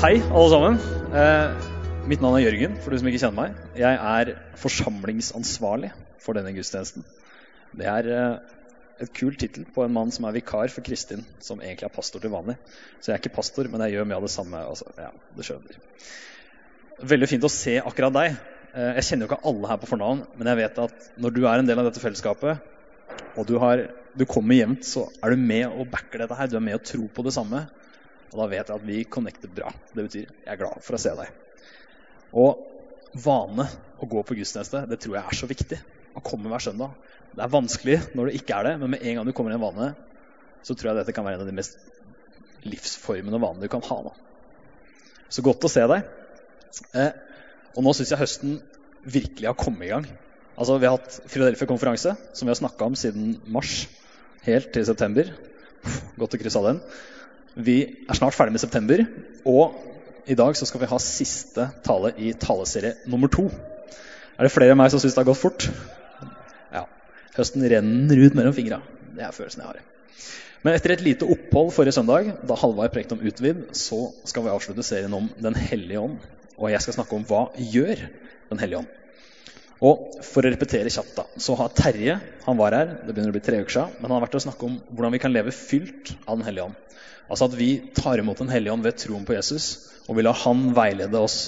Hei, alle sammen. Eh, mitt navn er Jørgen, for du som ikke kjenner meg. Jeg er forsamlingsansvarlig for denne gudstjenesten. Det er eh, et kul tittel på en mann som er vikar for Kristin, som egentlig er pastor til vanlig. Så jeg er ikke pastor, men jeg gjør mye av det samme. Altså, ja, det skjønner. Veldig fint å se akkurat deg. Eh, jeg kjenner jo ikke alle her på fornavn, men jeg vet at når du er en del av dette fellesskapet, og du, har, du kommer jevnt, så er du med og backer dette her. Du er med og tror på det samme. Og da vet jeg at vi connecter bra. Det betyr jeg er glad for å se deg. Og vane å gå på gudstjeneste, det tror jeg er så viktig. Å komme hver søndag. Det er vanskelig når det ikke er det, men med en gang du kommer i en vane, så tror jeg dette kan være en av de mest livsformende vanene du kan ha. Da. Så godt å se deg. Eh, og nå syns jeg høsten virkelig har kommet i gang. Altså, Vi har hatt Philadelphia-konferanse, som vi har snakka om siden mars helt til september. Godt å krysse av den. Vi er snart ferdig med september, og i dag skal vi ha siste tale i taleserie nummer to. Er det flere av meg som syns det har gått fort? Ja. Høsten renner ut mellom fingra. Det er følelsen jeg har. Men etter et lite opphold forrige søndag, da Halvard prekte om utvid, så skal vi avslutte serien om Den hellige ånd. Og jeg skal snakke om hva gjør Den hellige ånd. Og for å repetere kjapt, da, så har Terje han var her, det begynner å bli tre uker siden, men han har vært og snakket om hvordan vi kan leve fylt av Den hellige ånd. Altså at vi tar imot Den hellige ånd ved troen på Jesus og vil la Han veilede oss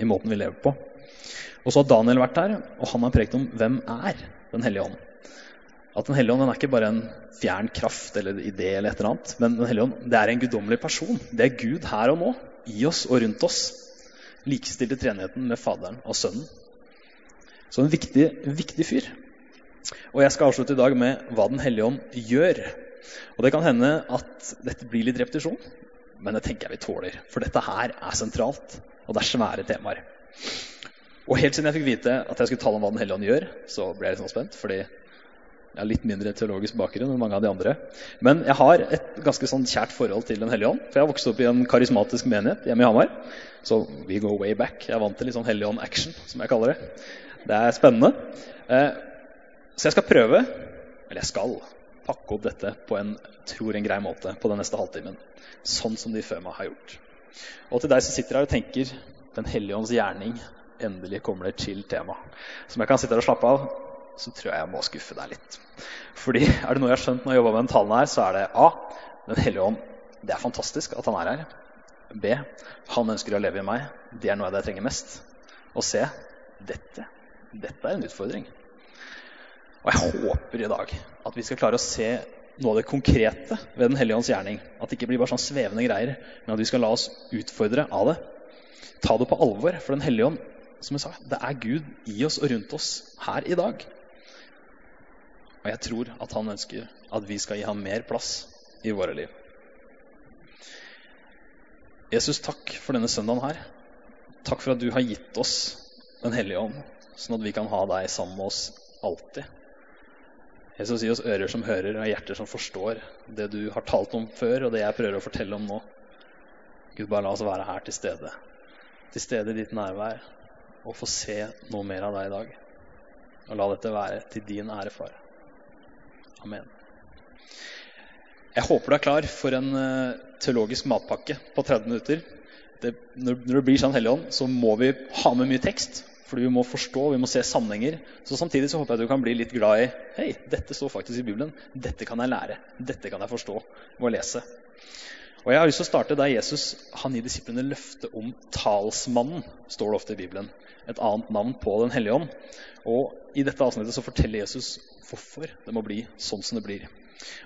i måten vi lever på. Og så har Daniel vært her, og han har prekt om hvem er Den hellige ånd. At Den hellige ånd den er ikke bare en fjern kraft eller idé, eller et eller annet, men Den hellige ånd det er en guddommelig person. Det er Gud her og nå, i oss og rundt oss. Likestilte treenigheten med Faderen og Sønnen. Så en viktig, viktig fyr. Og jeg skal avslutte i dag med hva Den hellige ånd gjør. Og det kan hende at dette blir litt repetisjon, men det tenker jeg vi tåler. For dette her er sentralt, og det er svære temaer. Og helt siden jeg fikk vite at jeg skulle tale om hva Den hellige ånd gjør, så ble jeg litt sånn spent, fordi jeg har litt mindre teologisk bakgrunn enn mange av de andre. Men jeg har et ganske sånn kjært forhold til Den hellige ånd. For jeg har vokst opp i en karismatisk menighet hjemme i Hamar. Så we go way back. Jeg er vant til litt sånn Hellige ånd-action, som jeg kaller det. Det er spennende. Eh, så jeg skal prøve, eller jeg skal, pakke opp dette på en tror en grei måte på den neste halvtimen. Sånn som de før meg har gjort. Og til deg som sitter her og tenker Den hellige ånds gjerning, endelig kommer det til tema. Som jeg kan sitte her og slappe av, så tror jeg jeg må skuffe deg litt. Fordi er det noe jeg har skjønt når jeg jobba med den her, så er det A. Den hellige ånd. Det er fantastisk at han er her. B. Han ønsker å leve i meg. Det er noe av det jeg trenger mest. Og C. Dette. Dette er en utfordring. Og jeg håper i dag at vi skal klare å se noe av det konkrete ved Den hellige ånds gjerning. At det ikke blir bare sånn svevende greier, men at vi skal la oss utfordre av det. Ta det på alvor, for Den hellige ånd som jeg sa, det er Gud i oss og rundt oss her i dag. Og jeg tror at han ønsker at vi skal gi ham mer plass i våre liv. Jesus, takk for denne søndagen her. Takk for at du har gitt oss Den hellige ånd, sånn at vi kan ha deg sammen med oss alltid. Jesus, gi oss ører som hører, og hjerter som forstår det du har talt om før, og det jeg prøver å fortelle om nå. Gud, bare la oss være her til stede. Til stede i ditt nærvær, og få se noe mer av deg i dag. Og la dette være til din ære, far. Amen. Jeg håper du er klar for en uh, teologisk matpakke på 30 minutter. Det, når, når det blir sånn Helligånd, så må vi ha med mye tekst. Fordi vi må forstå, vi må se sammenhenger. Så Samtidig så håper jeg at du kan bli litt glad i Hei, dette står faktisk i Bibelen. Dette kan jeg lære. Dette kan jeg forstå ved å lese. Og Jeg har lyst til å starte der Jesus han gir disiplene løfte om talsmannen, står det ofte i Bibelen. Et annet navn på Den hellige ånd. Og I dette avsnittet så forteller Jesus hvorfor det må bli sånn som det blir.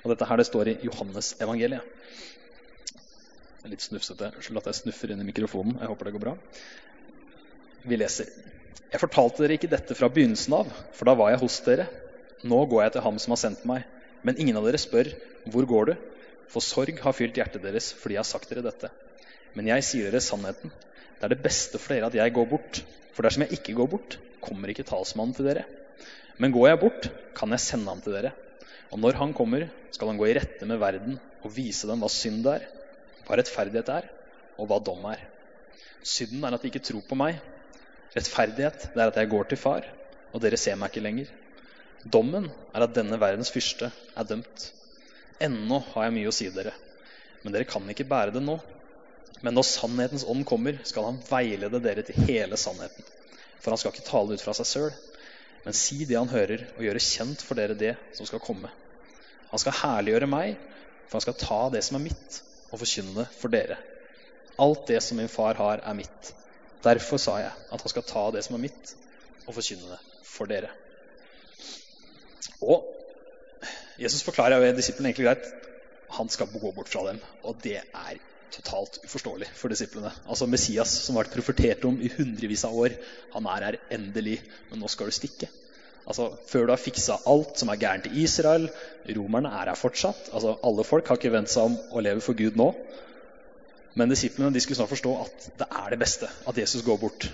Og Dette her det står i Johannes evangeliet. Litt snufsete. Unnskyld at jeg snuffer inn i mikrofonen. Jeg håper det går bra. Vi leser. Jeg fortalte dere ikke dette fra begynnelsen av, for da var jeg hos dere. Nå går jeg til ham som har sendt meg. Men ingen av dere spør, hvor går du? For sorg har fylt hjertet deres fordi jeg har sagt dere dette. Men jeg sier dere sannheten. Det er det beste for dere at jeg går bort. For dersom jeg ikke går bort, kommer ikke talsmannen til dere. Men går jeg bort, kan jeg sende ham til dere. Og når han kommer, skal han gå i rette med verden og vise dem hva synd er, hva rettferdighet er, og hva dom er. Synden er at de ikke tror på meg, Rettferdighet det er at jeg går til far, og dere ser meg ikke lenger. Dommen er at denne verdens fyrste er dømt. Ennå har jeg mye å si dere, men dere kan ikke bære det nå. Men når sannhetens ånd kommer, skal han veilede dere til hele sannheten. For han skal ikke tale ut fra seg sjøl, men si det han hører, og gjøre kjent for dere det som skal komme. Han skal herliggjøre meg, for han skal ta det som er mitt, og forkynne det for dere. Alt det som min far har, er mitt. Derfor sa jeg at han skal ta det som er mitt, og forkynne det for dere. Og Jesus forklarer ved disiplene egentlig greit. Han skal gå bort fra dem. Og det er totalt uforståelig for disiplene. Altså Messias, som har vært profetert om i hundrevis av år, han er her endelig, men nå skal du stikke. Altså, Før du har fiksa alt som er gærent i Israel, romerne er her fortsatt. Altså, Alle folk har ikke vendt seg om å leve for Gud nå. Men disiplene de skulle snart forstå at det er det beste at Jesus går bort.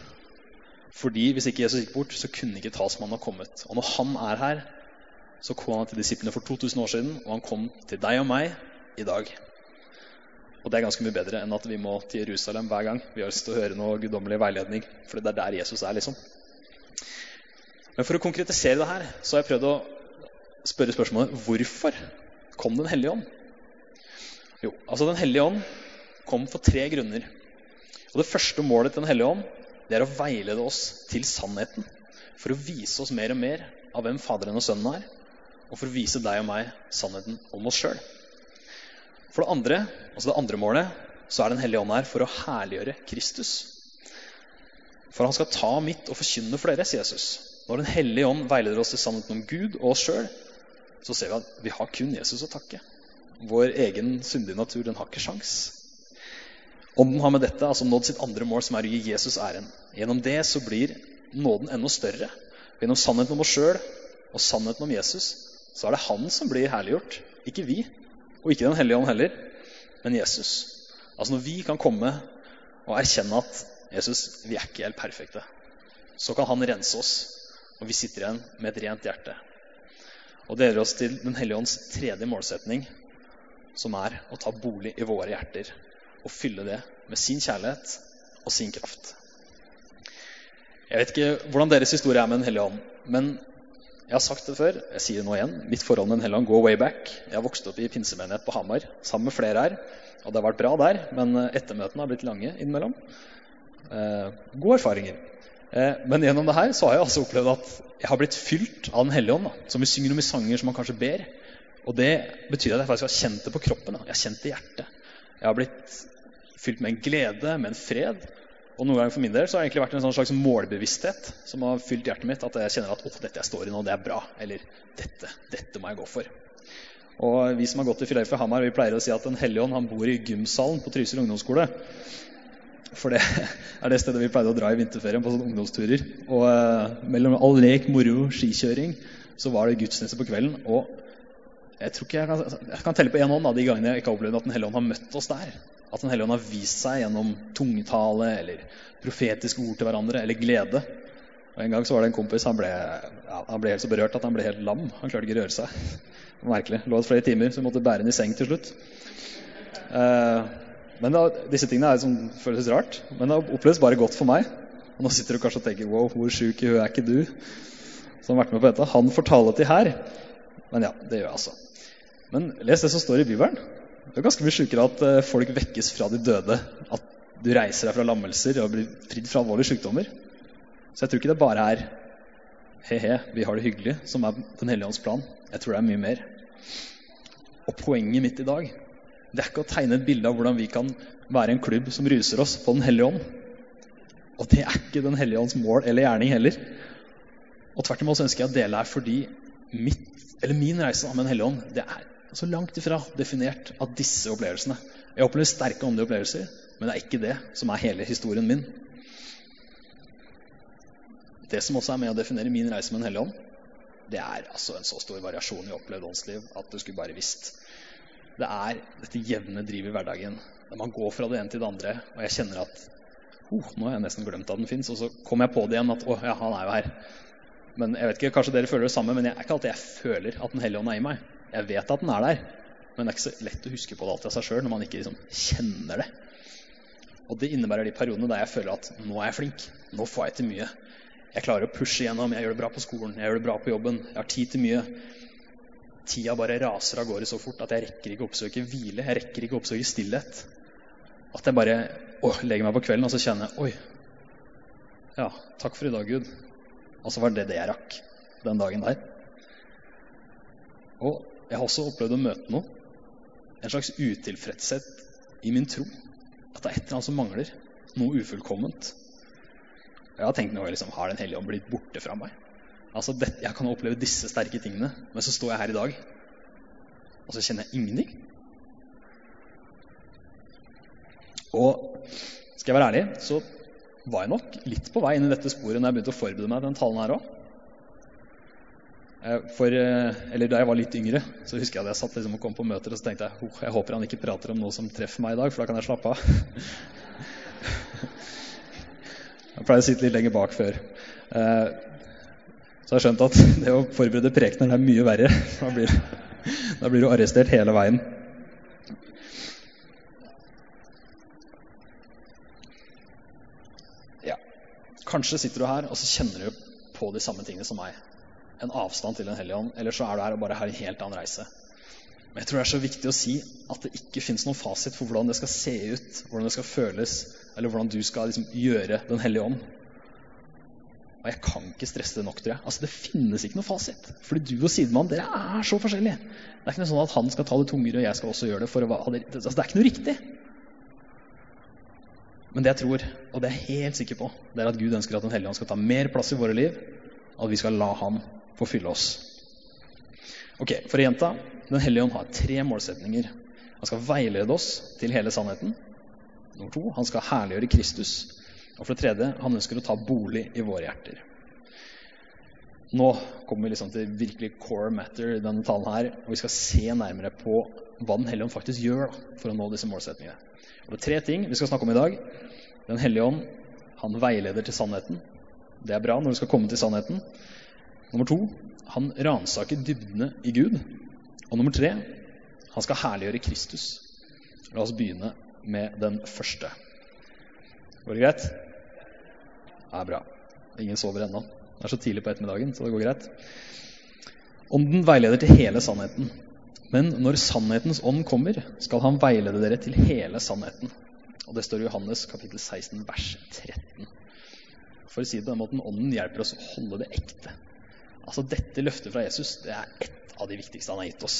Fordi hvis ikke Jesus gikk bort, så kunne ikke talsmannen ha kommet. Og når han er her, så kom han til disiplene for 2000 år siden, og han kom til deg og meg i dag. Og det er ganske mye bedre enn at vi må til Jerusalem hver gang vi har lyst til å høre noe guddommelig veiledning. For det er der Jesus er, liksom. Men for å konkretisere det her, så har jeg prøvd å spørre spørsmålet hvorfor kom Den hellige ånd? Jo, altså Den hellige ånd kom for tre grunner. Og Det første målet til Den hellige ånd det er å veilede oss til sannheten. For å vise oss mer og mer av hvem Faderen og Sønnen er. Og for å vise deg og meg sannheten om oss sjøl. For det andre, altså det andre målet, så er Den hellige ånd her for å herliggjøre Kristus. For han skal ta mitt og forkynne for dere, sier Jesus. Når Den hellige ånd veileder oss til sannheten om Gud og oss sjøl, så ser vi at vi har kun Jesus å takke. Vår egen syndige natur den har ikke sjans. Ånden har med dette altså nådd sitt andre mål, som er å gi Jesus æren. Gjennom det så blir nåden enda større. Gjennom sannheten om oss sjøl og sannheten om Jesus så er det han som blir herliggjort, ikke vi. Og ikke Den hellige ånd heller, men Jesus. Altså Når vi kan komme og erkjenne at Jesus, vi er ikke helt perfekte, så kan han rense oss, og vi sitter igjen med et rent hjerte. Og det leder oss til Den hellige ånds tredje målsetning, som er å ta bolig i våre hjerter og fylle det med sin kjærlighet og sin kraft. Jeg vet ikke hvordan deres historie er med Den hellige ånd, men jeg har sagt det før, jeg sier det nå igjen. Mitt forhold med Den hellige ånd går way back. Jeg har vokst opp i pinsemenighet på Hamar sammen med flere her. Og det har vært bra der, men ettermøtene har blitt lange innimellom. Eh, gode erfaringer. Eh, men gjennom det her så har jeg altså opplevd at jeg har blitt fylt av Den hellige ånd. Da, som vi synger om i sanger som man kanskje ber. Og det betyr at jeg faktisk har kjent det på kroppen. Da. Jeg har kjent det i hjertet. Jeg har blitt fylt med en glede, med en fred. Og noen ganger for min del så har det egentlig vært en sånn slags målbevissthet som har fylt hjertet mitt. At jeg kjenner at 'Å, dette jeg står i nå, det er bra. Eller dette, dette må jeg gå for. Og vi som har gått i Filadelfia Hamar, vi pleier å si at Den hellige ånd han bor i gymsalen på Trysil ungdomsskole. For det er det stedet vi pleide å dra i vinterferien på sånne ungdomsturer. Og uh, mellom all lek, moro, skikjøring, så var det gudstjeneste på kvelden. Og jeg tror ikke jeg kan, jeg kan telle på én hånd de gangene jeg ikke har opplevd at Den hellige ånd har møtt oss der. At Den hellige ånd har vist seg gjennom tungetale eller profetiske ord til hverandre eller glede. Og En gang så var det en kompis han ble, ja, han ble helt så berørt at han ble helt lam. Han klarte ikke å røre seg. Merkelig. Lå flere timer, så vi måtte bære ham i seng til slutt. Eh, men da, Disse tingene er som, føles rart, men det oppleves bare godt for meg. Og Nå sitter du kanskje og tenker wow, hvor sjuk i huet er ikke du som har vært med på dette? Han får tale til her. Men ja, det gjør jeg altså. Men les det som står i Bibelen. Det er ganske mye sjukere at eh, folk vekkes fra de døde. At du reiser deg fra lammelser og blir fridd fra alvorlige sykdommer. Så jeg tror ikke det bare er he-he, vi har det hyggelig, som er Den hellige ånds plan. Jeg tror det er mye mer. Og poenget mitt i dag det er ikke å tegne et bilde av hvordan vi kan være en klubb som ruser oss på Den hellige ånd. Og det er ikke Den hellige ånds mål eller gjerning heller. Og tvert imot ønsker jeg å dele her fordi mitt, min reise med Den hellige ånd det er så langt ifra definert av disse opplevelsene. Jeg opplever sterke åndelige opplevelser, men det er ikke det som er hele historien min. Det som også er med å definere min reise med Den hellige ånd, det er altså en så stor variasjon i opplevd åndsliv at du skulle bare visst. Det er dette jevne drivet i hverdagen. Når man går fra det ene til det andre. Og jeg kjenner at oh, nå har jeg nesten glemt at den fins. Og så kommer jeg på det igjen at å, ja, han er jo her. Men jeg vet ikke, Kanskje dere føler det samme, men jeg er ikke alltid jeg føler at Den hellige ånd er i meg. Jeg vet at den er der, men det er ikke så lett å huske på det alltid av seg sjøl når man ikke liksom kjenner det. Og det innebærer de periodene der jeg føler at nå er jeg flink. Nå får jeg til mye. Jeg klarer å pushe gjennom. Jeg gjør det bra på skolen, jeg gjør det bra på jobben. Jeg har tid til mye. Tida bare raser av gårde så fort at jeg rekker ikke å oppsøke hvile. Jeg rekker ikke å oppsøke stillhet. at jeg bare å, legger meg på kvelden og så kjenner jeg Oi. Ja, takk for i dag, Gud. Og så var det det jeg rakk den dagen der. Og jeg har også opplevd å møte noe. En slags utilfredshet i min tro. At det er et eller annet som mangler. Noe ufullkomment. Jeg har tenkt noe, liksom, Har Den hellige ånd blitt borte fra meg? Altså, det, Jeg kan oppleve disse sterke tingene, men så står jeg her i dag, og så kjenner jeg ingenting. Og skal jeg være ærlig, så var jeg nok litt på vei inn i dette sporet når jeg begynte å forberede meg til den talen her òg. Eh, for, eh, eller Da jeg var litt yngre, så husker jeg at jeg satt liksom og kom på møter og så tenkte jeg, jeg håper han ikke prater om noe som treffer meg i dag, for da kan jeg slappe av. Jeg pleier å sitte litt lenger bak før. Eh, så jeg har skjønt at det å forberede prekener er mye verre. Da blir, da blir du arrestert hele veien. Ja. Kanskje sitter du her og så kjenner du på de samme tingene som meg. En avstand til Den hellige ånd. Eller så er du her og bare har en helt annen reise. Men jeg tror det er så viktig å si at det ikke fins noen fasit for hvordan det skal se ut, hvordan det skal føles, eller hvordan du skal liksom, gjøre Den hellige ånd. Og jeg kan ikke stresse det nok, tror jeg. Altså, Det finnes ikke noe fasit. Fordi du og sidemannen, dere er så forskjellige. Det er ikke noe sånn at han skal ta det tungere, og jeg skal også gjøre det. for å. Altså, det er ikke noe riktig. Men det jeg tror, og det er jeg helt sikker på, det er at Gud ønsker at Den hellige ånd skal ta mer plass i våre liv, at vi skal la Han få fylle oss. Ok, For å gjenta Den hellige ånd har tre målsetninger. Han skal veilede oss til hele sannheten. Nummer to, han skal herliggjøre Kristus. Og for det tredje, han ønsker å ta bolig i våre hjerter. Nå kommer vi liksom til virkelig core matter i denne talen her, og vi skal se nærmere på hva Den hellige ånd faktisk gjør da, for å nå disse målsetningene. Og Det er tre ting vi skal snakke om i dag. Den hellige ånd han veileder til sannheten. Det er bra når du skal komme til sannheten. Nummer to han ransaker dybdene i Gud. Og nummer tre han skal herliggjøre Kristus. La oss begynne med den første. Går det greit? Det er bra. Ingen sover ennå. Det er så tidlig på ettermiddagen, så det går greit. Ånden veileder til hele sannheten. Men når sannhetens ånd kommer, skal han veilede dere til hele sannheten. Og Det står i Johannes kapittel 16, vers 13. For å si det på den måten, Ånden hjelper oss å holde det ekte. Altså Dette løftet fra Jesus det er ett av de viktigste han har gitt oss.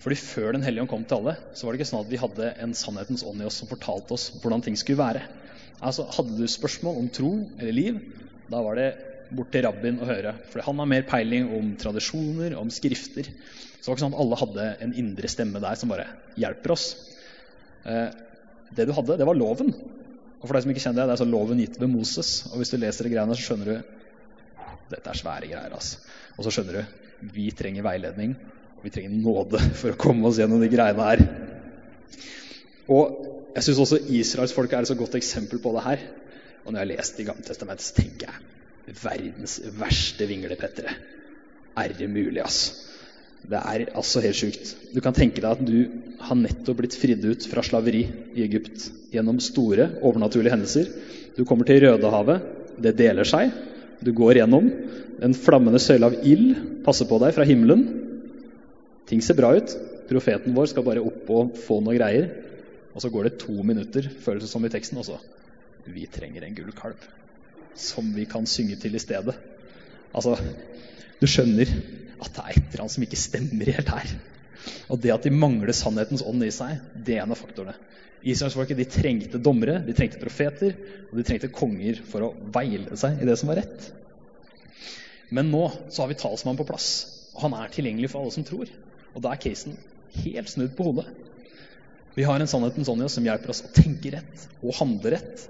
Fordi Før Den hellige ånd kom til alle, så var det ikke sånn at vi hadde en sannhetens ånd i oss som fortalte oss hvordan ting skulle være. Altså, Hadde du spørsmål om tro eller liv, da var det bort til rabbin å høre. For han har mer peiling om tradisjoner, om skrifter. Så det var ikke sånn at alle hadde en indre stemme der som bare hjelper oss. Eh, det du hadde, det var loven. Og for deg som ikke kjenner det, det er så loven gitt ved Moses. Og hvis du leser de greiene, så skjønner du dette er svære greier. altså. Og så skjønner du vi trenger veiledning, og vi trenger nåde for å komme oss gjennom de greiene her. Og jeg syns også israelsfolket er et så godt eksempel på det her. Og når jeg har lest i Gamle testamentet, så tenker jeg verdens verste vinglepettere. Er det mulig, altså? Det er altså helt sjukt. Du kan tenke deg at du har nettopp blitt fridd ut fra slaveri i Egypt gjennom store, overnaturlige hendelser. Du kommer til Rødehavet. Det deler seg. Du går gjennom. En flammende søyle av ild passer på deg fra himmelen. Ting ser bra ut. Profeten vår skal bare opp og få noe greier. Og så går det to minutter, føles det som i teksten, og så Vi trenger en gullkalv som vi kan synge til i stedet. Altså, du skjønner at det er et eller annet som ikke stemmer helt her. Og det at de mangler sannhetens ånd i seg, det er en av faktorene. Israelsfolket de trengte dommere, de trengte profeter, og de trengte konger for å veile seg i det som var rett. Men nå så har vi talsmannen på plass, og han er tilgjengelig for alle som tror. Og da er casen helt snudd på hodet. Vi har en sannhetens ånd i oss som hjelper oss å tenke rett og handle rett.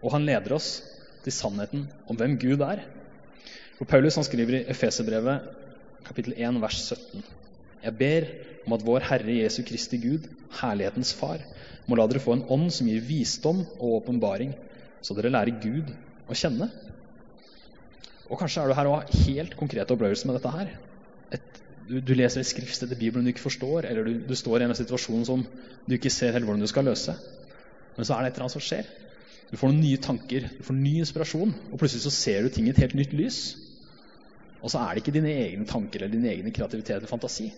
Og han leder oss til sannheten om hvem Gud er. For Paulus han skriver i Efeserbrevet kapittel 1 vers 17. Jeg ber om at vår Herre Jesu Kristi Gud, herlighetens Far, må la dere få en ånd som gir visdom og åpenbaring, så dere lærer Gud å kjenne. Og kanskje er du her og har helt konkrete opplevelser med dette her. Et, du, du, leser et skriftsted i Bibelen du ikke forstår, eller du, du står i en situasjon som du ikke ser helt hvordan du skal løse. Men så er det et eller annet som skjer. Du får noen nye tanker, du får ny inspirasjon, og plutselig så ser du ting i et helt nytt lys. Og så er det ikke dine egne tanker eller din egen kreativitet eller fantasi.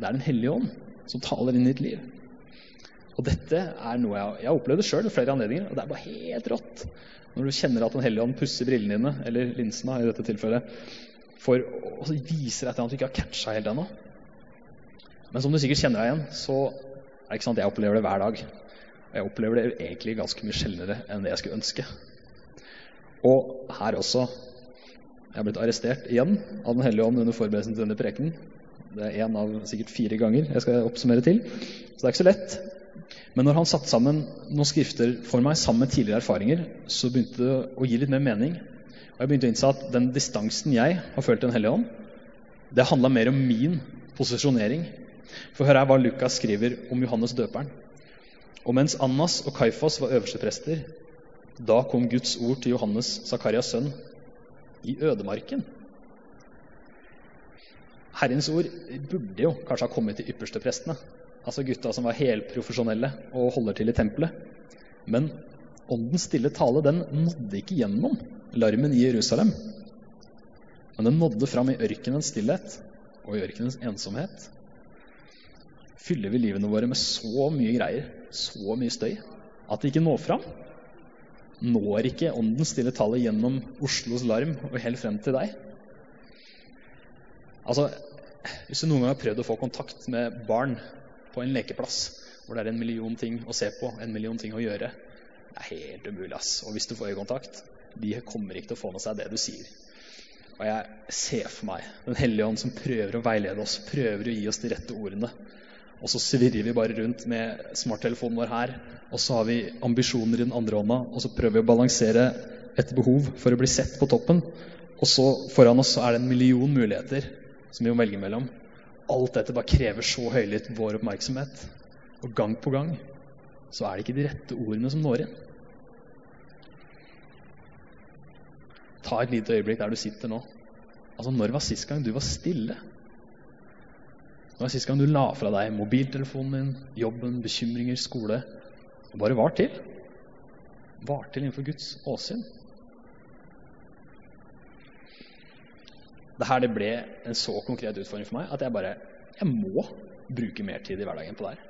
Det er Den hellige ånd som taler inn i ditt liv. Og dette er noe jeg, jeg har opplevd sjøl ved flere anledninger, og det er bare helt rått. Når du kjenner at Den hellige ånd pusser brillene dine, eller linsene i dette tilfellet, for å vise deg at du ikke har catcha helt ennå. Men som du sikkert kjenner deg igjen, så er det ikke sant at jeg opplever det hver dag. Og jeg opplever det egentlig ganske mye sjeldnere enn det jeg skulle ønske. Og her også. Jeg er blitt arrestert igjen av Den hellige ånd under forberedelsen til denne prekenen. Det er én av sikkert fire ganger jeg skal oppsummere til. Så det er ikke så lett. Men når han satte sammen noen skrifter for meg sammen med tidligere erfaringer, så begynte det å gi litt mer mening. Og jeg begynte å innse at den distansen jeg har følt Den hellige ånd, det handla mer om min posisjonering. For hør her hva Lukas skriver om Johannes døperen. Og mens Annas og Kaifas var øversteprester, da kom Guds ord til Johannes, Zakarias sønn, i ødemarken. Herrens ord burde jo kanskje ha kommet til yppersteprestene, altså gutta som var helprofesjonelle og holder til i tempelet. Men åndens stille tale den nådde ikke gjennom larmen i Jerusalem. Men den nådde fram i ørkenens stillhet og i ørkenens ensomhet. Fyller vi livene våre med så mye greier, så mye støy, at det ikke når fram? Når ikke åndens stille tale gjennom Oslos larm og helt frem til deg? Altså, Hvis du noen gang har prøvd å få kontakt med barn på en lekeplass hvor det er en million ting å se på, en million ting å gjøre, det er helt umulig. ass. Og hvis du får øyekontakt, de kommer ikke til å få med seg det du sier. Og jeg ser for meg Den hellige ånd som prøver å veilede oss, prøver å gi oss de rette ordene. Og så svirrer vi bare rundt med smarttelefonen vår her, og så har vi ambisjoner i den andre hånda, og så prøver vi å balansere et behov for å bli sett på toppen. Og så foran oss så er det en million muligheter som vi må velge mellom. Alt dette bare krever så høylytt vår oppmerksomhet. Og gang på gang så er det ikke de rette ordene som når inn. Ta et lite øyeblikk der du sitter nå. Altså, Når var sist gang du var stille? Når var sist gang du la fra deg mobiltelefonen din, jobben, bekymringer, skole og bare var til? Var til innenfor Guds åsyn? Det her det ble en så konkret utfordring for meg at jeg bare jeg må bruke mer tid i hverdagen på det her.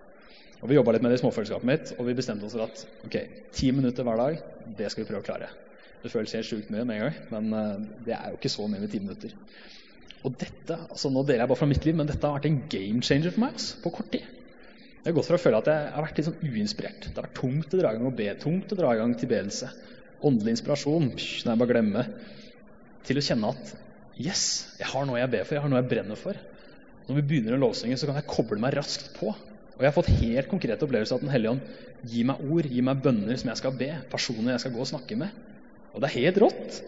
Og Vi jobba litt med det i småfellesskapet mitt, og vi bestemte oss for at ok, ti minutter hver dag, det skal vi prøve å klare. Det føles helt sjukt mye med en gang, men uh, det er jo ikke så mye med ti minutter. Og dette, altså Nå deler jeg bare fra mitt liv, men dette har vært en game changer for meg altså, på kort tid. Jeg har gått fra å føle at jeg har vært litt sånn uinspirert. Det har vært tungt å dra i gang og be, tungt å dra i gang tilbedelse. Åndelig inspirasjon, psh, jeg bare glemmer. Til å kjenne at Yes, jeg har noe jeg ber for, jeg har noe jeg brenner for. Når vi begynner å lovsynge, så kan jeg koble meg raskt på. Og jeg har fått helt konkrete opplevelser at Den hellige ånd gir meg ord, gir meg bønner som jeg skal be, personer jeg skal gå og snakke med. Og det er helt rått.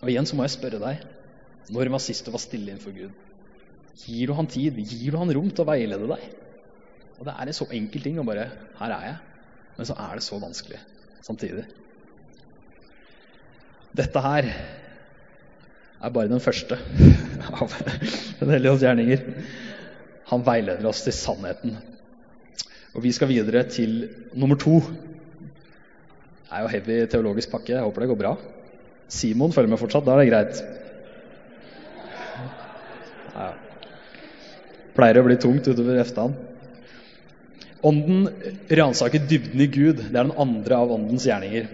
Og igjen så må jeg spørre deg når var sist du var stille innenfor Gud? Gir du han tid? Gir du han rom til å veilede deg? Og det er en så enkel ting å bare Her er jeg. Men så er det så vanskelig samtidig. Dette her er bare den første av Den hellige ånds gjerninger. Han veileder oss til sannheten. Og vi skal videre til nummer to. Det er jo heavy teologisk pakke. Jeg håper det går bra. Simon følger med fortsatt. Da er det greit. Ja. Pleier å bli tungt utover eftan. Ånden ransaker dybden i Gud. Det er den andre av åndens gjerninger.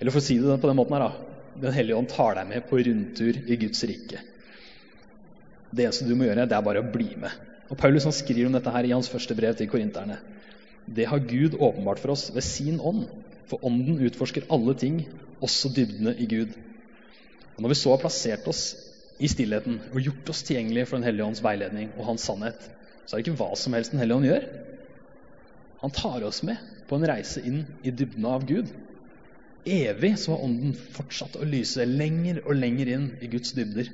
Eller for å si det på den måten her, da. Den hellige ånd tar deg med på rundtur i Guds rike. Det eneste du må gjøre, det er bare å bli med. Og Paulus han skriver om dette her i hans første brev til korinterne. Det har Gud åpenbart for oss ved sin ånd. For ånden utforsker alle ting, også dybdene i Gud. Og Når vi så har plassert oss i stillheten og gjort oss tilgjengelige for Den hellige ånds veiledning og hans sannhet, så er det ikke hva som helst Den hellige ånd gjør. Han tar oss med på en reise inn i dybdene av Gud evig så har Ånden fortsatt å lyse lenger og lenger inn i Guds dybder.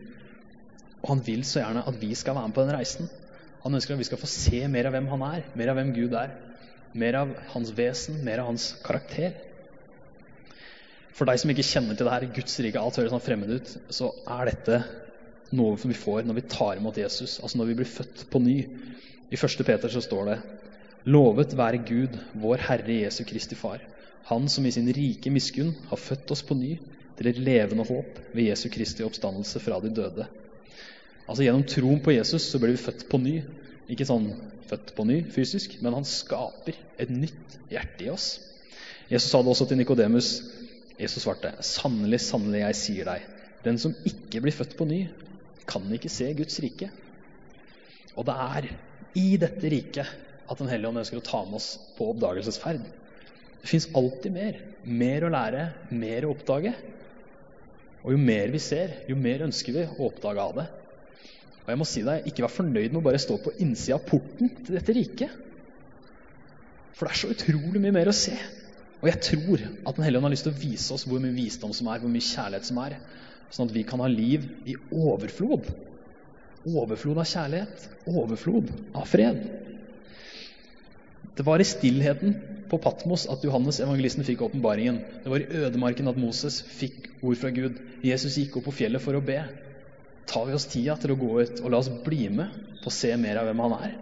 Og han vil så gjerne at vi skal være med på den reisen. Han ønsker at vi skal få se mer av hvem han er, mer av hvem Gud er. Mer av hans vesen, mer av hans karakter. For deg som ikke kjenner til det her, Guds rike, alt høres sånn fremmed ut, så er dette noe vi får når vi tar imot Jesus, altså når vi blir født på ny. I 1. Peter så står det Lovet være Gud, vår Herre Jesu Kristi Far han som i sin rike miskunn har født oss på ny til et levende håp ved Jesu Kristi oppstandelse fra de døde. Altså Gjennom troen på Jesus så blir vi født på ny. Ikke sånn født på ny fysisk, men han skaper et nytt hjerte i oss. Jesus sa det også til Nikodemus. Jesus svarte, 'Sannelig, sannelig, jeg sier deg, den som ikke blir født på ny, kan ikke se Guds rike.' Og det er i dette riket at Den hellige ånd ønsker å ta med oss på oppdagelsesferd. Det fins alltid mer. Mer å lære, mer å oppdage. Og jo mer vi ser, jo mer ønsker vi å oppdage av det. Og jeg må si deg, ikke vær fornøyd med å bare stå på innsida av porten til dette riket. For det er så utrolig mye mer å se. Og jeg tror at Den hellige ånd har lyst til å vise oss hvor mye visdom som er, hvor mye kjærlighet som er, sånn at vi kan ha liv i overflod. Overflod av kjærlighet, overflod av fred. Det var i stillheten på Patmos at Johannes evangelisten fikk åpenbaringen. Det var i ødemarken at Moses fikk ord fra Gud. Jesus gikk opp på fjellet for å be. Tar vi oss tida til å gå ut og la oss bli med på å se mer av hvem han er?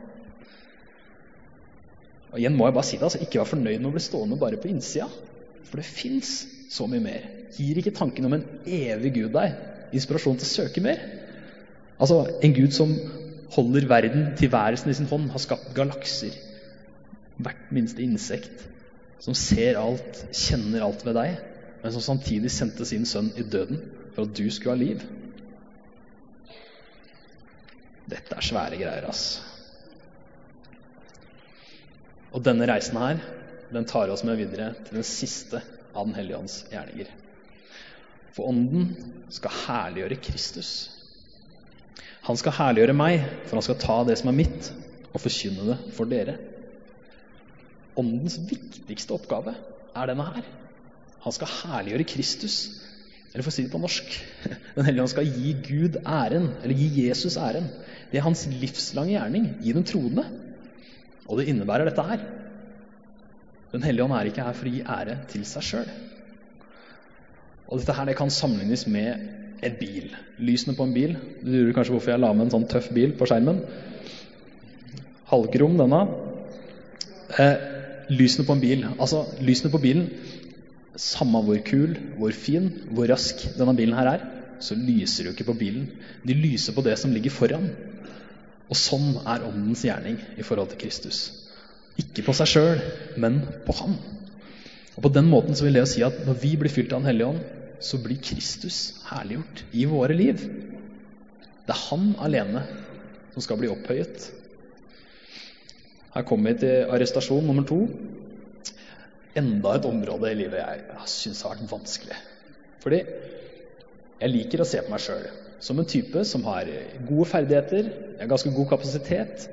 Og igjen må jeg bare si det, altså, Ikke vær fornøyd med å bli stående bare på innsida. For det fins så mye mer. Gir ikke tanken om en evig Gud deg inspirasjon til å søke mer? Altså, En Gud som holder verden, tilværelsen i sin hånd, har skapt galakser, hvert minste insekt, som ser alt, kjenner alt ved deg, men som samtidig sendte sin sønn i døden for at du skulle ha liv. Dette er svære greier, ass. Og denne reisen her, den tar oss med videre til den siste av Den hellige ånds gjerninger. For Ånden skal herliggjøre Kristus. Han skal herliggjøre meg, for han skal ta det som er mitt, og forkynne det for dere. Åndens viktigste oppgave er denne her. Han skal herliggjøre Kristus. Eller for å si det på norsk Den hellige ånd skal gi Gud æren, eller gi Jesus æren. Det er hans livslange gjerning. Gi den troende. Og det innebærer dette her. Den hellige ånd er ikke her for å gi ære til seg sjøl. Og dette her det kan sammenlignes med en bil. Lysene på en bil. Du lurer kanskje hvorfor jeg la med en sånn tøff bil på skjermen. Halvkrom, denne. Eh, lysene på en bil. Altså, lysene på bilen Samme hvor kul, hvor fin, hvor rask denne bilen her er, så lyser jo ikke på bilen. De lyser på det som ligger foran. Og sånn er Åndens gjerning i forhold til Kristus. Ikke på seg sjøl, men på Han. Og På den måten så vil det si at når vi blir fylt av Den hellige ånd, så blir Kristus herliggjort i våre liv. Det er Han alene som skal bli opphøyet. Her kommer vi til arrestasjon nummer to. Enda et område i livet jeg syns har vært vanskelig. Fordi jeg liker å se på meg sjøl som en type som har gode ferdigheter, jeg har ganske god kapasitet,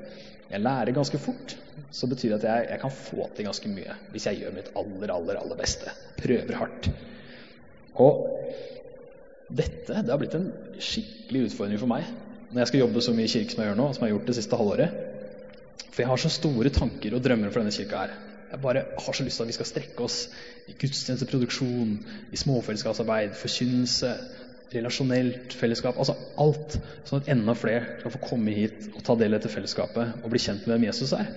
jeg lærer ganske fort. Så betyr det at jeg, jeg kan få til ganske mye hvis jeg gjør mitt aller, aller, aller beste. Prøver hardt. Og dette det har blitt en skikkelig utfordring for meg når jeg skal jobbe så mye i kirke som jeg gjør nå, som jeg har gjort det siste halvåret. For jeg har så store tanker og drømmer for denne kirka her. Jeg bare har så lyst til at vi skal strekke oss i gudstjenesteproduksjon, i småfellesskapsarbeid, forkynnelse, relasjonelt fellesskap. Altså alt, sånn at enda flere skal få komme hit og ta del i dette fellesskapet og bli kjent med hvem Jesus er.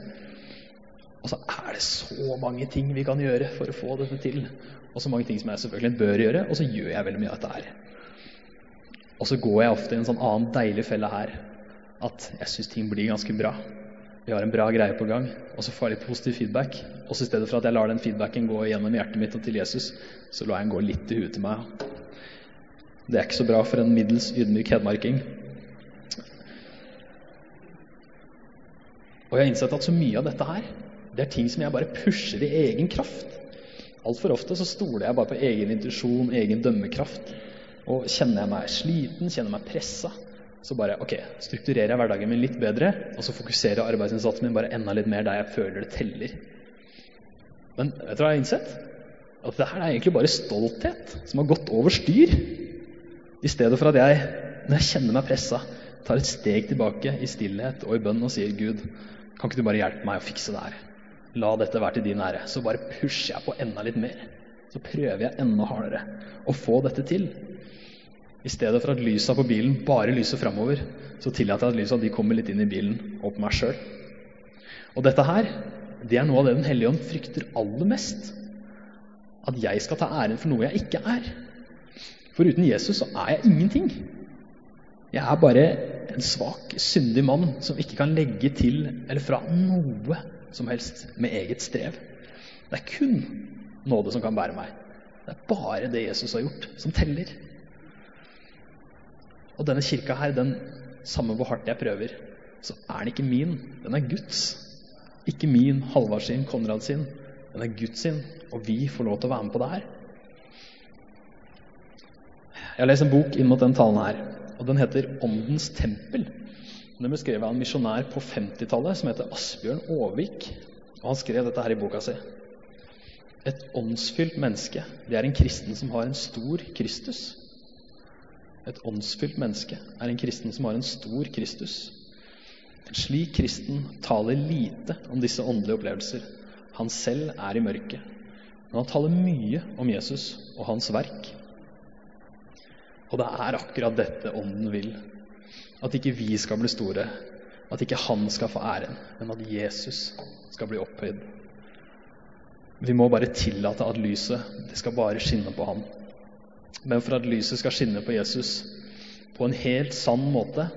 Og så er det så mange ting vi kan gjøre for å få dette til. Og så mange ting som jeg selvfølgelig bør gjøre, og så gjør jeg veldig mye av dette her. Og så går jeg ofte i en sånn annen deilig felle her at jeg syns ting blir ganske bra vi har en bra greie på gang, og så får jeg litt positiv feedback. Og så i stedet for at jeg lar den feedbacken gå gjennom hjertet mitt og til Jesus, så lar jeg den gå litt i huet til meg. Det er ikke så bra for en middels ydmyk hedmarking. Og jeg har innsett at så mye av dette her, det er ting som jeg bare pusher i egen kraft. Altfor ofte så stoler jeg bare på egen intuisjon, egen dømmekraft. Og kjenner jeg meg sliten, kjenner jeg meg pressa, så bare ok, strukturerer jeg hverdagen min litt bedre, og så fokuserer arbeidsinnsatsen min bare enda litt mer der jeg føler det teller. Men vet du hva jeg har innsett? At det her er egentlig bare stolthet som har gått over styr. I stedet for at jeg, når jeg kjenner meg pressa, tar et steg tilbake i stillhet og i bønn og sier Gud, kan ikke du bare hjelpe meg å fikse det her? La dette være til din ære. Så bare pusher jeg på enda litt mer. Så prøver jeg enda hardere å få dette til. I stedet for at lysa på bilen bare lyser framover, så tillater jeg at lysa de kommer litt inn i bilen og på meg sjøl. Og dette her, det er noe av det Den hellige ånd frykter aller mest. At jeg skal ta æren for noe jeg ikke er. For uten Jesus så er jeg ingenting. Jeg er bare en svak, syndig mann som ikke kan legge til eller fra noe som helst med eget strev. Det er kun nåde som kan bære meg. Det er bare det Jesus har gjort, som teller. Og denne kirka her, den samme hvor hardt jeg prøver, så er den ikke min. Den er Guds. Ikke min, Halvard sin, Konrad sin. Den er Guds sin, og vi får lov til å være med på det her. Jeg har lest en bok inn mot den talen her, og den heter 'Åndens tempel'. Den ble skrevet av en misjonær på 50-tallet som heter Asbjørn Aavik. Og han skrev dette her i boka si. Et åndsfylt menneske, det er en kristen som har en stor Kristus. Et åndsfylt menneske er en kristen som har en stor Kristus. En slik kristen taler lite om disse åndelige opplevelser. Han selv er i mørket. Men han taler mye om Jesus og hans verk. Og det er akkurat dette Ånden vil. At ikke vi skal bli store. At ikke han skal få æren, men at Jesus skal bli opphøyd. Vi må bare tillate at lyset det skal bare skinne på ham. Men for at lyset skal skinne på Jesus på en helt sann måte,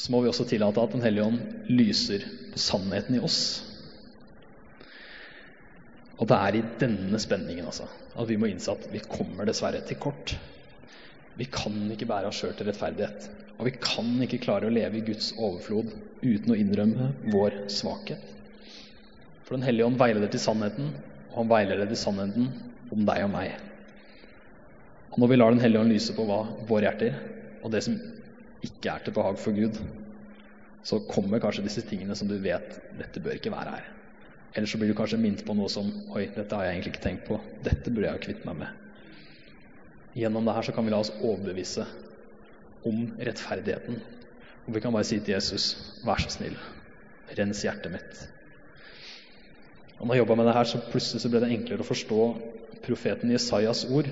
så må vi også tillate at Den hellige ånd lyser på sannheten i oss. Og det er i denne spenningen altså, at vi må innse at vi kommer dessverre til kort. Vi kan ikke bære oss sjøl til rettferdighet. Og vi kan ikke klare å leve i Guds overflod uten å innrømme vår svakhet. For Den hellige ånd veileder til sannheten, og han veileder til sannheten om deg og meg. Og når vi lar Den hellige ånd lyse på hva våre hjerter, og det som ikke er til behag for Gud, så kommer kanskje disse tingene som du vet dette bør ikke være her. Eller så blir du kanskje minnet på noe som Oi, dette har jeg egentlig ikke tenkt på. Dette burde jeg ha kvitt meg med. Gjennom det her så kan vi la oss overbevise om rettferdigheten. Og vi kan bare si til Jesus, vær så snill, rens hjertet mitt. Og når jeg jobba med det her, så plutselig så ble det enklere å forstå profeten Jesajas ord.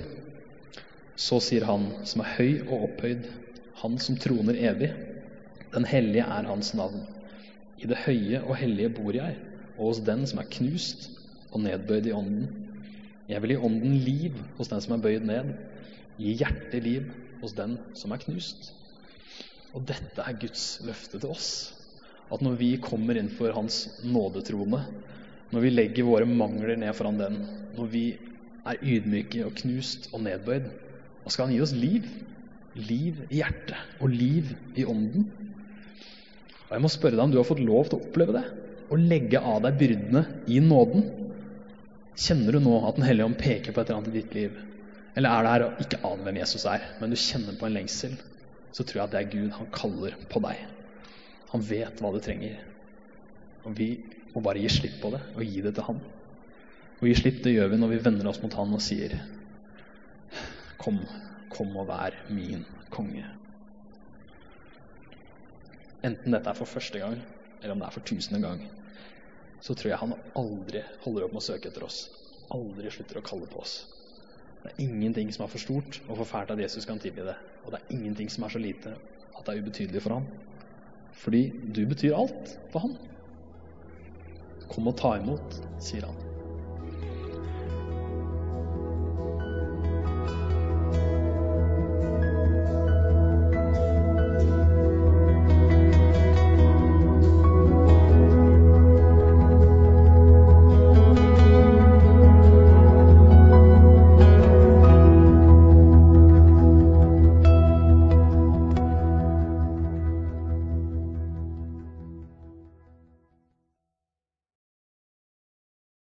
Så sier han som er høy og opphøyd, han som troner evig. Den hellige er hans navn. I det høye og hellige bor jeg, og hos den som er knust og nedbøyd i ånden. Jeg vil gi ånden liv hos den som er bøyd ned, Gi hjertet liv hos den som er knust. Og dette er Guds løfte til oss. At når vi kommer inn for Hans nådetrone, når vi legger våre mangler ned foran den, når vi er ydmyke og knust og nedbøyd, da skal Han gi oss liv. Liv i hjertet og liv i ånden. Og Jeg må spørre deg om du har fått lov til å oppleve det? Å legge av deg byrdene i nåden? Kjenner du nå at Den hellige ånd peker på et eller annet i ditt liv? Eller er det her ikke ane hvem Jesus er, men du kjenner på en lengsel, så tror jeg at det er Gud han kaller på deg. Han vet hva du trenger. Og vi må bare gi slipp på det og gi det til han. Og gi slipp det gjør vi når vi vender oss mot han og sier Kom, kom og vær min konge. Enten dette er for første gang, eller om det er for tusende gang, så tror jeg han aldri holder opp med å søke etter oss. Aldri slutter å kalle på oss. Det er ingenting som er for stort og for fælt at Jesus kan tilby det. Og det er ingenting som er så lite at det er ubetydelig for ham. Fordi du betyr alt for ham. Kom og ta imot, sier han.